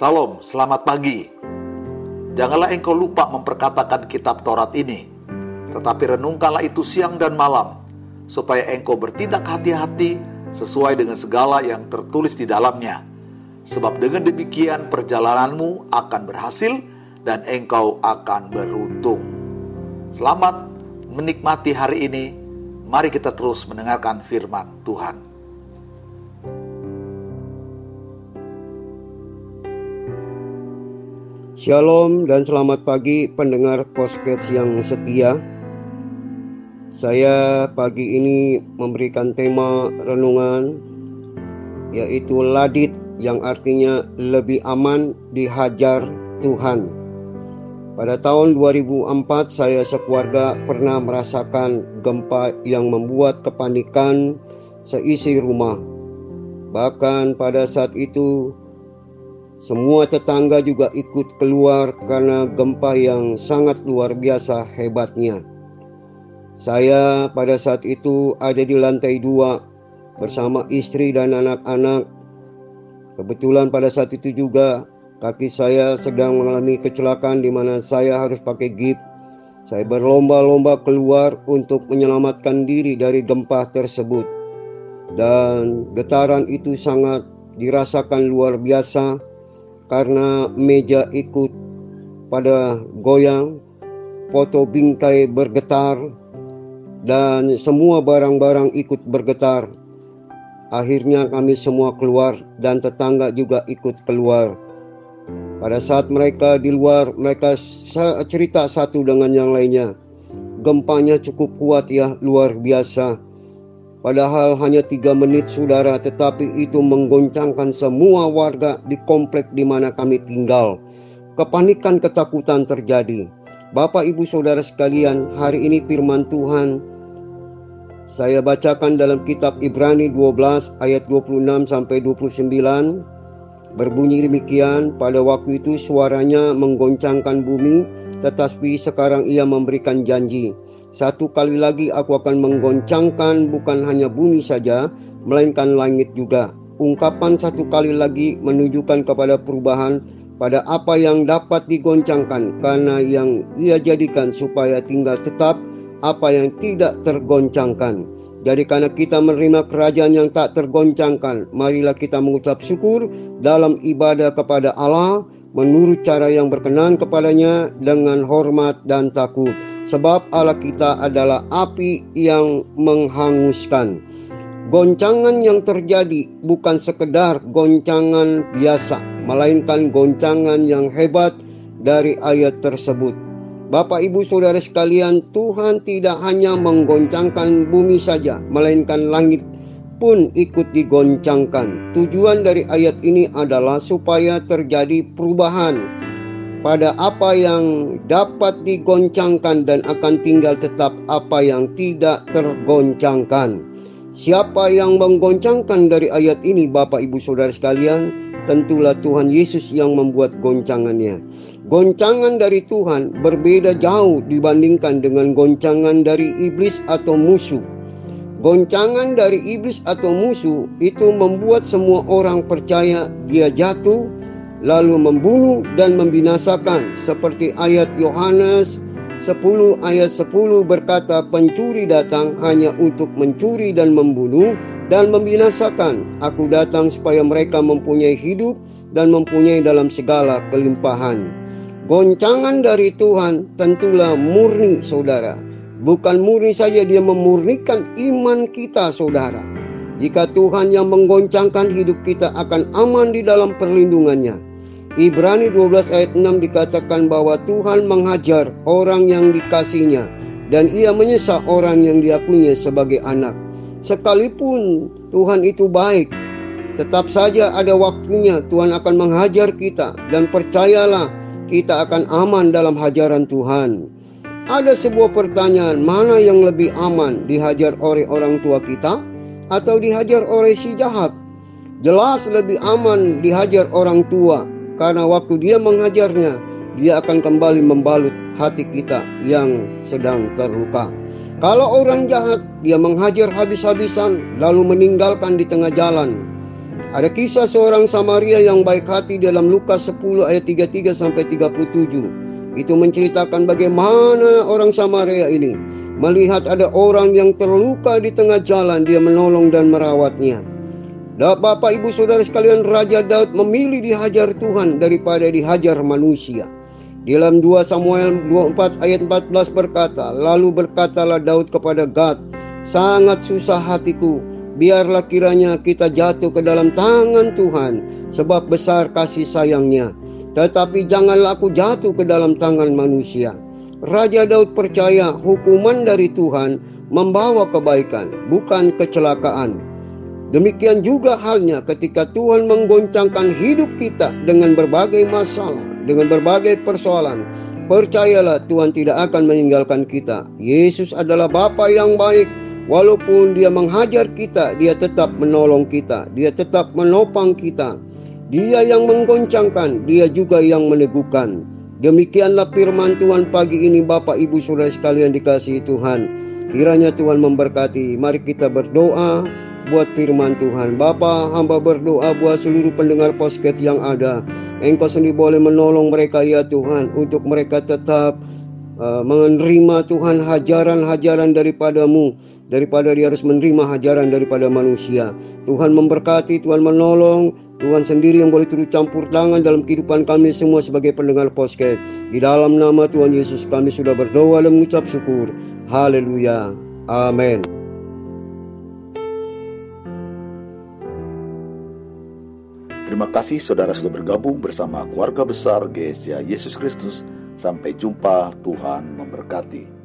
Salam, selamat pagi. Janganlah engkau lupa memperkatakan kitab Taurat ini, tetapi renungkanlah itu siang dan malam, supaya engkau bertindak hati-hati sesuai dengan segala yang tertulis di dalamnya. Sebab dengan demikian perjalananmu akan berhasil dan engkau akan beruntung. Selamat menikmati hari ini. Mari kita terus mendengarkan firman Tuhan. Shalom dan selamat pagi pendengar podcast yang setia. Saya pagi ini memberikan tema renungan yaitu ladit yang artinya lebih aman dihajar Tuhan. Pada tahun 2004 saya sekeluarga pernah merasakan gempa yang membuat kepanikan seisi rumah. Bahkan pada saat itu semua tetangga juga ikut keluar karena gempa yang sangat luar biasa hebatnya. Saya pada saat itu ada di lantai dua bersama istri dan anak-anak. Kebetulan pada saat itu juga kaki saya sedang mengalami kecelakaan di mana saya harus pakai gip. Saya berlomba-lomba keluar untuk menyelamatkan diri dari gempa tersebut. Dan getaran itu sangat dirasakan luar biasa karena meja ikut pada goyang, foto bingkai bergetar, dan semua barang-barang ikut bergetar. Akhirnya kami semua keluar dan tetangga juga ikut keluar. Pada saat mereka di luar, mereka cerita satu dengan yang lainnya. Gempanya cukup kuat ya, luar biasa. Padahal hanya tiga menit saudara tetapi itu menggoncangkan semua warga di komplek di mana kami tinggal. Kepanikan ketakutan terjadi. Bapak ibu saudara sekalian hari ini firman Tuhan saya bacakan dalam kitab Ibrani 12 ayat 26 sampai 29 berbunyi demikian pada waktu itu suaranya menggoncangkan bumi tetapi sekarang ia memberikan janji satu kali lagi aku akan menggoncangkan bukan hanya bumi saja, melainkan langit juga. Ungkapan satu kali lagi menunjukkan kepada perubahan pada apa yang dapat digoncangkan karena yang ia jadikan supaya tinggal tetap apa yang tidak tergoncangkan. Jadi karena kita menerima kerajaan yang tak tergoncangkan, marilah kita mengucap syukur dalam ibadah kepada Allah menurut cara yang berkenan kepadanya dengan hormat dan takut. Sebab Allah kita adalah api yang menghanguskan. Goncangan yang terjadi bukan sekedar goncangan biasa, melainkan goncangan yang hebat dari ayat tersebut. Bapak, ibu, saudara sekalian, Tuhan tidak hanya menggoncangkan bumi saja, melainkan langit pun ikut digoncangkan. Tujuan dari ayat ini adalah supaya terjadi perubahan pada apa yang dapat digoncangkan dan akan tinggal tetap apa yang tidak tergoncangkan. Siapa yang menggoncangkan dari ayat ini Bapak Ibu Saudara sekalian? Tentulah Tuhan Yesus yang membuat goncangannya. Goncangan dari Tuhan berbeda jauh dibandingkan dengan goncangan dari iblis atau musuh. Goncangan dari iblis atau musuh itu membuat semua orang percaya dia jatuh, lalu membunuh dan membinasakan seperti ayat Yohanes 10 ayat 10 berkata pencuri datang hanya untuk mencuri dan membunuh dan membinasakan aku datang supaya mereka mempunyai hidup dan mempunyai dalam segala kelimpahan goncangan dari Tuhan tentulah murni saudara. Bukan murni saja dia memurnikan iman kita saudara. Jika Tuhan yang menggoncangkan hidup kita akan aman di dalam perlindungannya. Ibrani 12 ayat 6 dikatakan bahwa Tuhan menghajar orang yang dikasihnya dan ia menyesal orang yang diakuinya sebagai anak. Sekalipun Tuhan itu baik, tetap saja ada waktunya Tuhan akan menghajar kita dan percayalah kita akan aman dalam hajaran Tuhan. Ada sebuah pertanyaan, mana yang lebih aman dihajar oleh orang tua kita atau dihajar oleh si jahat? Jelas lebih aman dihajar orang tua karena waktu dia mengajarnya, dia akan kembali membalut hati kita yang sedang terluka. Kalau orang jahat, dia menghajar habis-habisan lalu meninggalkan di tengah jalan. Ada kisah seorang Samaria yang baik hati dalam Lukas 10 ayat 33 sampai 37. Itu menceritakan bagaimana orang Samaria ini melihat ada orang yang terluka di tengah jalan, dia menolong dan merawatnya. Dan Bapak Ibu Saudara sekalian Raja Daud memilih dihajar Tuhan daripada dihajar manusia. Dalam 2 Samuel 24 ayat 14 berkata, Lalu berkatalah Daud kepada Gad, Sangat susah hatiku biarlah kiranya kita jatuh ke dalam tangan Tuhan, sebab besar kasih sayangnya. Tetapi janganlah aku jatuh ke dalam tangan manusia. Raja Daud percaya hukuman dari Tuhan membawa kebaikan, bukan kecelakaan. Demikian juga halnya ketika Tuhan menggoncangkan hidup kita dengan berbagai masalah, dengan berbagai persoalan. Percayalah Tuhan tidak akan meninggalkan kita. Yesus adalah Bapa yang baik Walaupun dia menghajar kita, dia tetap menolong kita, dia tetap menopang kita. Dia yang menggoncangkan, dia juga yang meneguhkan. Demikianlah firman Tuhan pagi ini Bapak Ibu Saudara sekalian dikasihi Tuhan. Kiranya Tuhan memberkati. Mari kita berdoa buat firman Tuhan. Bapa, hamba berdoa buat seluruh pendengar posket yang ada. Engkau sendiri boleh menolong mereka ya Tuhan untuk mereka tetap uh, menerima Tuhan hajaran-hajaran daripadamu daripada dia harus menerima hajaran daripada manusia. Tuhan memberkati, Tuhan menolong, Tuhan sendiri yang boleh turut campur tangan dalam kehidupan kami semua sebagai pendengar podcast. Di dalam nama Tuhan Yesus kami sudah berdoa dan mengucap syukur. Haleluya. Amin. Terima kasih saudara sudah bergabung bersama keluarga besar GSJ Yesus Kristus. Sampai jumpa, Tuhan memberkati.